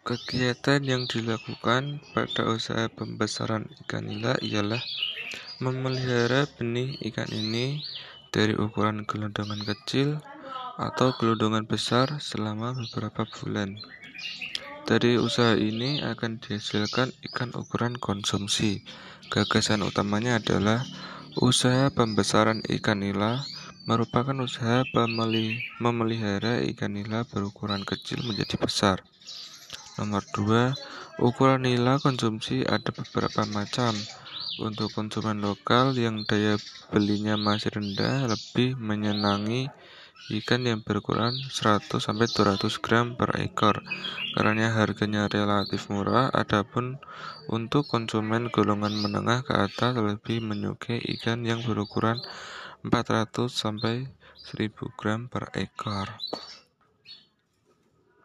Kegiatan yang dilakukan pada usaha pembesaran ikan nila ialah memelihara benih ikan ini dari ukuran gelondongan kecil atau gelondongan besar selama beberapa bulan. Dari usaha ini akan dihasilkan ikan ukuran konsumsi. Gagasan utamanya adalah usaha pembesaran ikan nila merupakan usaha memelihara ikan nila berukuran kecil menjadi besar. Nomor 2, ukuran nila konsumsi ada beberapa macam. Untuk konsumen lokal yang daya belinya masih rendah, lebih menyenangi ikan yang berukuran 100-200 gram per ekor karena harganya relatif murah. Adapun untuk konsumen golongan menengah ke atas lebih menyukai ikan yang berukuran 400-1000 gram per ekor.